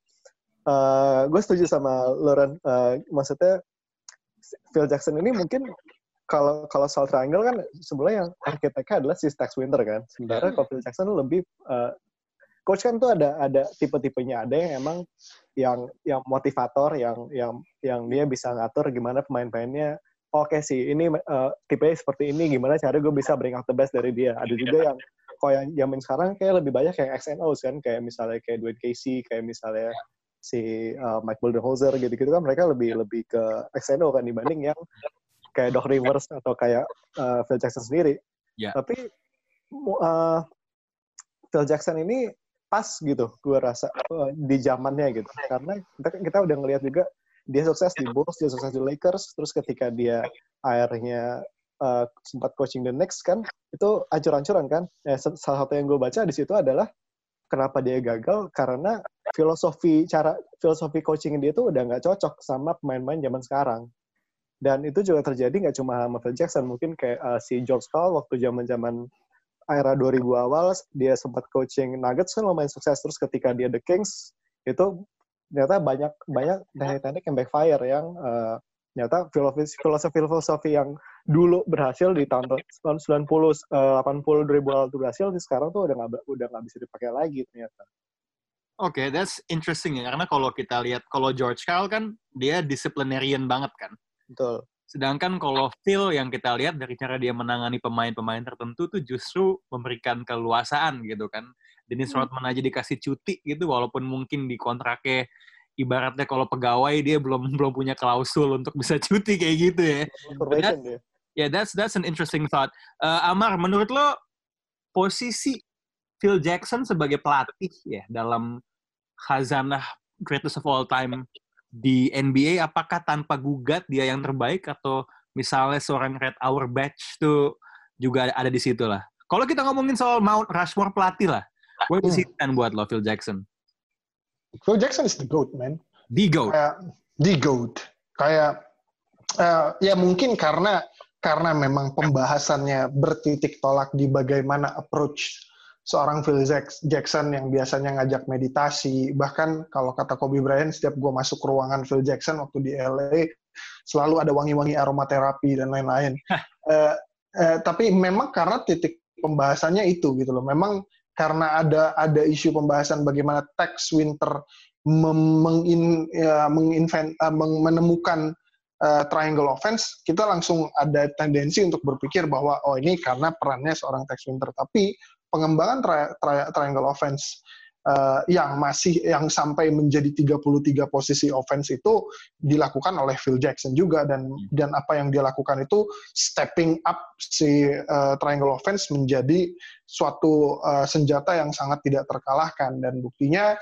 uh, gue setuju sama Lauren. Uh, maksudnya Phil Jackson ini mungkin kalau kalau soal triangle kan sebenarnya yang arsiteknya adalah si Stax Winter kan. Sementara kalau Phil Jackson lebih uh, coach kan tuh ada ada tipe-tipenya. Ada yang emang yang yang motivator yang yang yang dia bisa ngatur gimana pemain-pemainnya. Oke okay sih ini uh, tipe seperti ini gimana cara gue bisa bring out the best dari dia. Ada juga yang kalau yang zaman sekarang kayak lebih banyak yang XNO kan kayak misalnya kayak Dwayne Casey kayak misalnya si uh, Mike Budenholzer gitu-gitu kan mereka lebih lebih ke XNO kan dibanding yang kayak Doc Rivers atau kayak uh, Phil Jackson sendiri. Yeah. tapi uh, Phil Jackson ini pas gitu gue rasa uh, di zamannya gitu. Karena kita kita udah ngelihat juga dia sukses di Bulls dia sukses di Lakers terus ketika dia akhirnya uh, sempat coaching the next kan itu ancur-ancuran kan. Ya, salah satu yang gue baca di situ adalah kenapa dia gagal karena filosofi cara filosofi coaching dia itu udah nggak cocok sama pemain-pemain zaman sekarang. Dan itu juga terjadi nggak cuma sama Phil Jackson mungkin kayak uh, si George Karl waktu zaman-zaman era 2000 awal dia sempat coaching Nuggets kan lumayan sukses terus ketika dia the Kings itu ternyata banyak banyak teknik-teknik yang backfire yang uh, ternyata filosofi filosofi yang dulu berhasil di tahun 90 uh, 80 2000 awal itu berhasil sekarang tuh udah nggak udah nggak bisa dipakai lagi ternyata. Oke, okay, that's interesting ya karena kalau kita lihat kalau George Karl kan dia disciplinarian banget kan. Betul. Sedangkan kalau Phil yang kita lihat dari cara dia menangani pemain-pemain tertentu tuh justru memberikan keluasaan gitu kan. Dennis Hmm. Rodman aja dikasih cuti gitu walaupun mungkin di kontraknya ibaratnya kalau pegawai dia belum [LAUGHS] belum punya klausul untuk bisa cuti kayak gitu ya. Dia. Yeah, that's that's an interesting thought. Uh, Amar, menurut lo posisi Phil Jackson sebagai pelatih ya dalam khazanah greatest of all time di NBA apakah tanpa gugat dia yang terbaik atau misalnya seorang Red Auerbach tuh juga ada di situ lah. Kalau kita ngomongin soal Mount Rushmore pelatih lah, where does he stand buat lo Phil Jackson? Phil Jackson is the GOAT, man. The GOAT. Kayak the GOAT. Kayak uh, ya mungkin karena karena memang pembahasannya bertitik tolak di bagaimana approach seorang Phil Jackson yang biasanya ngajak meditasi. Bahkan kalau kata Kobe Bryant, setiap gue masuk ke ruangan Phil Jackson waktu di LA, selalu ada wangi-wangi aromaterapi dan lain-lain. [LAUGHS] uh, uh, tapi memang karena titik pembahasannya itu gitu loh. Memang karena ada ada isu pembahasan bagaimana Tex Winter mengin, ya, menginvent, uh, menemukan uh, triangle offense, kita langsung ada tendensi untuk berpikir bahwa oh ini karena perannya seorang Tex Winter. Tapi pengembangan tri tri triangle offense uh, yang masih yang sampai menjadi 33 posisi offense itu dilakukan oleh Phil Jackson juga. Dan Hmm. dan apa yang dia lakukan itu stepping up si uh, triangle offense menjadi suatu uh, senjata yang sangat tidak terkalahkan. Dan buktinya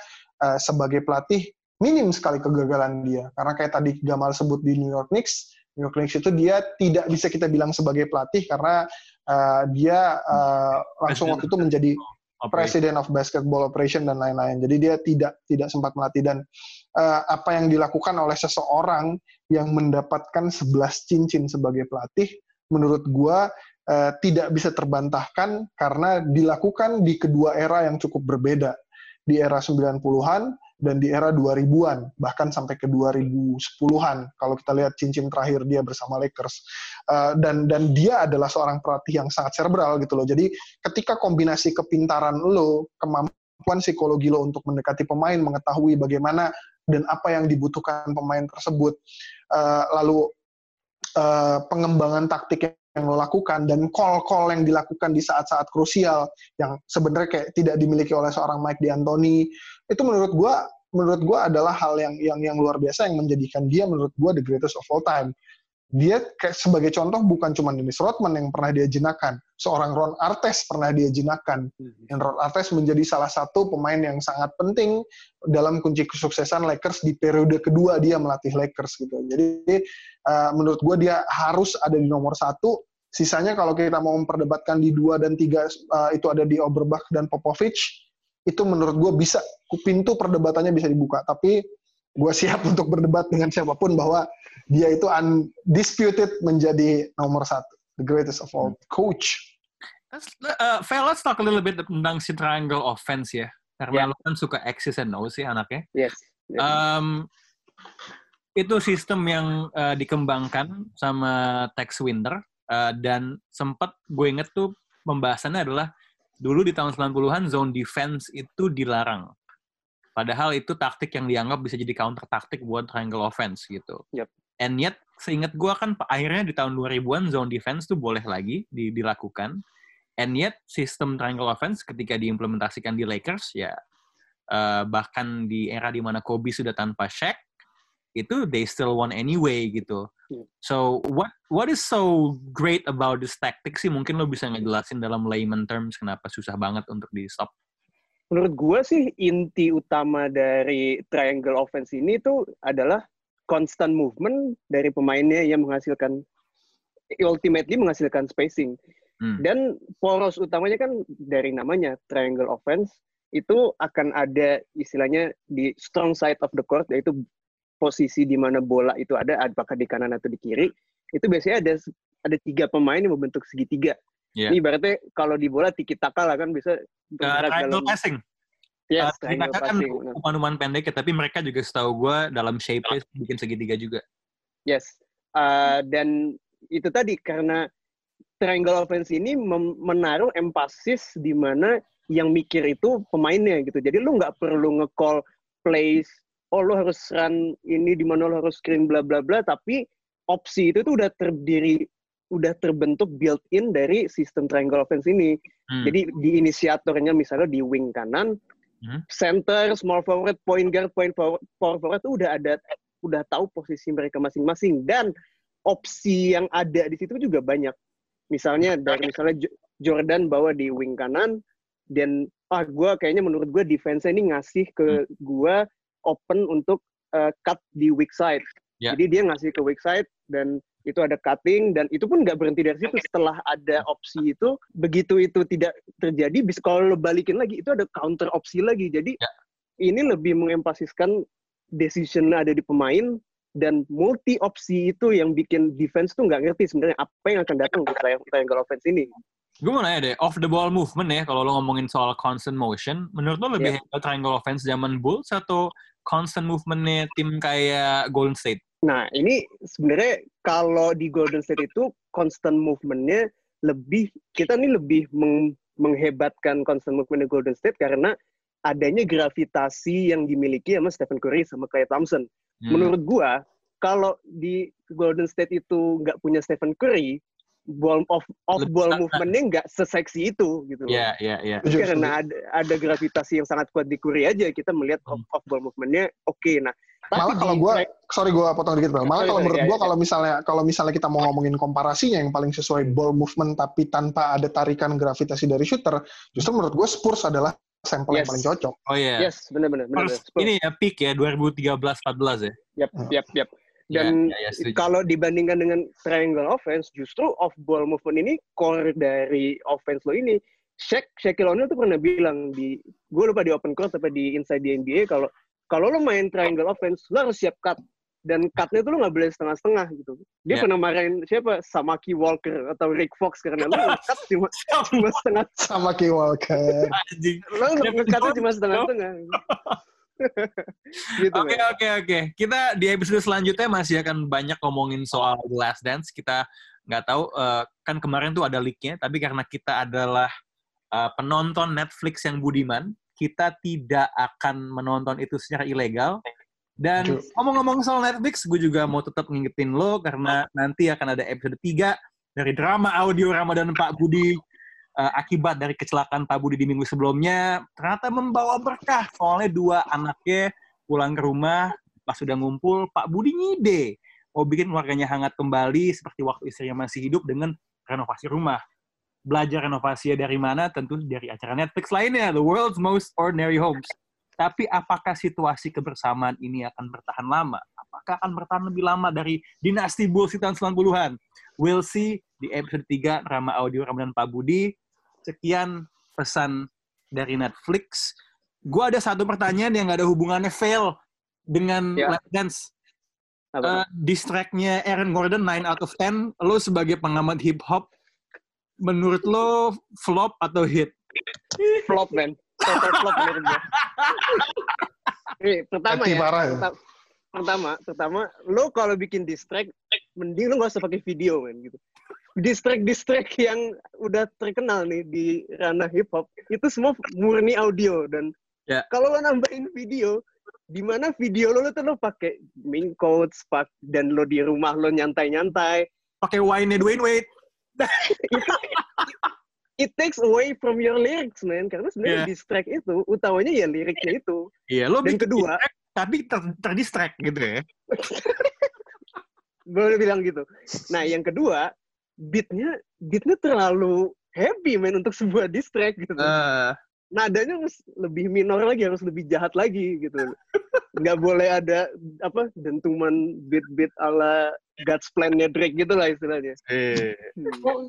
uh, sebagai pelatih minim sekali kegagalan dia. Karena kayak tadi Gamal sebut di New York Knicks New York Knicks itu dia tidak bisa kita bilang sebagai pelatih karena uh, dia uh, langsung waktu itu menjadi President of Basketball Operation dan lain-lain. Jadi dia tidak tidak sempat melatih dan uh, apa yang dilakukan oleh seseorang yang mendapatkan 11 cincin sebagai pelatih menurut gua uh, tidak bisa terbantahkan karena dilakukan di kedua era yang cukup berbeda. Di era 90-an dan di era 2000-an, bahkan sampai ke 2010-an kalau kita lihat cincin terakhir dia bersama Lakers. Uh, dan dan dia adalah seorang pelatih yang sangat cerebral gitu loh. Jadi ketika kombinasi kepintaran lo, kemampuan psikologi lo untuk mendekati pemain, mengetahui bagaimana dan apa yang dibutuhkan pemain tersebut, uh, lalu uh, pengembangan taktik yang lo lakukan dan call-call yang dilakukan di saat-saat krusial yang sebenarnya kayak tidak dimiliki oleh seorang Mike D'Antoni itu menurut gua menurut gua adalah hal yang yang yang luar biasa yang menjadikan dia menurut gua the greatest of all time dia kayak sebagai contoh bukan cuma Dennis Rodman yang pernah dia jenakan, seorang Ron Artest pernah dia jenakan. Dan Ron Artest menjadi salah satu pemain yang sangat penting dalam kunci kesuksesan Lakers di periode kedua dia melatih Lakers gitu. Jadi uh, menurut gue dia harus ada di nomor satu. Sisanya kalau kita mau memperdebatkan di dua dan tiga uh, itu ada di Oberbach dan Popovich, itu menurut gue bisa pintu perdebatannya bisa dibuka. Tapi gue siap [LAUGHS] untuk berdebat dengan siapa pun bahwa dia itu undisputed menjadi nomor satu, the greatest of all coach. Let's, uh, Fel, let's talk a little bit tentang si triangle offense ya. Karena Yeah. lo kan suka X's and O's sih anaknya. Yes. Um, itu sistem yang uh, dikembangkan sama Tex Winter uh, dan sempat gue inget tuh pembahasannya adalah dulu di tahun 90-an zone defense itu dilarang. Padahal itu taktik yang dianggap bisa jadi counter taktik buat triangle offense gitu. Yep. And yet, seingat gue kan akhirnya di tahun 2000-an zone defense tuh boleh lagi di, dilakukan. And yet, sistem triangle offense ketika diimplementasikan di Lakers, ya uh, bahkan di era di mana Kobe sudah tanpa Shaq, itu they still won anyway gitu. Hmm. So what what is so great about this tactic sih? Mungkin lo bisa ngejelasin dalam layman terms kenapa susah banget untuk di stop. Menurut gue sih inti utama dari triangle offense ini tuh adalah constant movement dari pemainnya yang menghasilkan ultimately menghasilkan spacing. Hmm. Dan poros utamanya kan dari namanya triangle offense itu akan ada istilahnya di strong side of the court yaitu posisi di mana bola itu ada apakah di kanan atau di kiri itu biasanya ada ada tiga pemain yang membentuk segitiga. Yeah. Ini ibaratnya kalau di bola tiki taka lah kan bisa Uh, bergerak triangle dalam- passing. Yes, Uh, triangle mereka kan passing. benar. umpan-umpan pendek ya, tapi mereka juga setahu gue dalam shape bikin segitiga juga. Yes. Uh, dan itu tadi karena triangle offense ini menaruh empasis di mana yang mikir itu pemainnya gitu. Jadi lu nggak perlu nge-call plays, oh lu harus run ini di mana lu harus screen bla bla bla, tapi opsi itu tuh udah terdiri udah terbentuk built-in dari sistem triangle offense ini. Hmm. Jadi di inisiatornya misalnya di wing kanan, Hmm. center, small forward, point guard, point forward, power forward itu udah ada udah tahu posisi mereka masing-masing dan opsi yang ada di situ juga banyak. Misalnya dari misalnya Jo- Jordan bawa di wing kanan dan ah gua kayaknya menurut gua defense ini ngasih ke gua open untuk uh, cut di weak side. Ya. Jadi dia ngasih ke weak side dan itu ada cutting dan itu pun nggak berhenti dari situ setelah ada opsi itu begitu itu tidak terjadi bis kalau lo balikin lagi itu ada counter opsi lagi jadi Ya. ini lebih mengempasiskan decision ada di pemain dan multi opsi itu yang bikin defense tuh nggak ngerti sebenarnya apa yang akan datang di tri- triangle offense ini Gue mau nanya deh, off the ball movement ya, kalau lo ngomongin soal constant motion, menurut lo lebih Yeah. hebat triangle offense zaman Bulls atau constant movementnya tim kayak Golden State? Nah, ini sebenarnya kalau di Golden State itu constant movement-nya lebih kita nih lebih meng- menghebatkan constant movement Golden State karena adanya gravitasi yang dimiliki sama Stephen Curry sama Klay Thompson. Hmm. Menurut gua, kalau di Golden State itu nggak punya Stephen Curry, ball off off Lebih ball movementnya nggak seseksi itu gitu. Iya, iya, iya. Karena ada, ada gravitasi yang sangat kuat di Curry aja kita melihat off, Hmm. off ball movementnya oke nah tapi Malah kalau gue, sorry gue potong dikit bang. Malah kalau menurut ya, gue ya. kalau misalnya kalau misalnya kita mau ngomongin komparasinya yang paling sesuai ball movement tapi tanpa ada tarikan gravitasi dari shooter, justru menurut gue Spurs adalah sampel yang Yes. paling cocok. Oh iya. yes benar-benar ini ya peak ya 2013-14 ya. yap yap yap ya, dan ya, ya, setuju. kalau dibandingkan dengan triangle offense justru off ball movement ini core dari offense lo ini Shaq Shaquille O'Neal tuh pernah bilang di gue lupa di open court apa di inside di NBA kalau kalau lo main triangle offense lo harus siap cut. Dan cutnya tuh lo nggak boleh setengah-setengah gitu. Dia Ya. pernah marahin siapa? Samaki Walker atau Rick Fox karena lo cut cuma cuma setengah. Sama Key Walker. Lo ngecutnya cuma setengah-setengah [LAUGHS] Oke men. oke oke. Kita di episode selanjutnya masih akan banyak ngomongin soal The Last Dance. Kita nggak tahu eh, kan kemarin tuh ada leaknya, tapi karena kita adalah eh, penonton Netflix yang budiman, kita tidak akan menonton itu secara ilegal. Dan ngomong-ngomong soal Netflix, gue juga mau tetap ngingetin lo karena nanti akan ada episode 3 dari drama audio Ramadan Pak Budi eh, akibat dari kecelakaan Pak Budi di minggu sebelumnya ternyata membawa berkah soalnya dua anaknya pulang ke rumah pas sudah ngumpul Pak Budi ngide mau bikin keluarganya hangat kembali seperti waktu istrinya masih hidup dengan renovasi rumah belajar renovasinya dari mana tentu dari acara Netflix lainnya The World's Most Ordinary Homes tapi apakah situasi kebersamaan ini akan bertahan lama? Apakah akan bertahan lebih lama dari dinasti bullshit tahun 90-an? We'll see di episode 3 drama audio Ramadan Pak Budi. Sekian pesan dari Netflix. Gue ada satu pertanyaan yang gak ada hubungannya fail dengan Ya. Let's Dance. Apa? Uh, distract-nya Aaron Gordon 9 out of 10. Lo sebagai pengamat hip hop, menurut lo flop atau hit? flop man total flop menurut gue Nih, pertama Hati ya parah ya. perta- pertama pertama lo kalau bikin distract mending lo gak usah pakai video men gitu distract yang udah terkenal nih di ranah hip hop itu semua murni audio dan Ya. kalau lo nambahin video di mana video lo, lo tuh lo pakai ming quotes pak dan lo di rumah lo nyantai nyantai Pakai wine-nya Dwayne Wade. [LAUGHS] it takes away from your lyrics man karena sebenarnya Yeah. distract itu utamanya ya liriknya itu Iya, lo Dan kedua- distract, tapi ter terdistract gitu ya. [LAUGHS] boleh bilang gitu. Nah, yang kedua, beatnya beatnya terlalu heavy man untuk sebuah distract gitu. Eh, Nadanya harus lebih minor lagi, harus lebih jahat lagi gitu. Nggak boleh ada apa dentuman beat-beat ala God's Plan-nya Drake gitu lah istilahnya. eh. Hmm.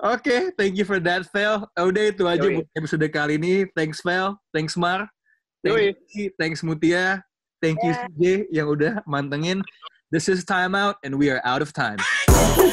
Oke, thank you for that, Fel. Udah itu aja Yoi. buat episode kali ini. Thanks, Fel. Thanks, Mar. Yoi. Thank you, thanks, Mutia. Thank you, CJ, yang udah mantengin. This is Time Out, and we are out of time. [LAUGHS]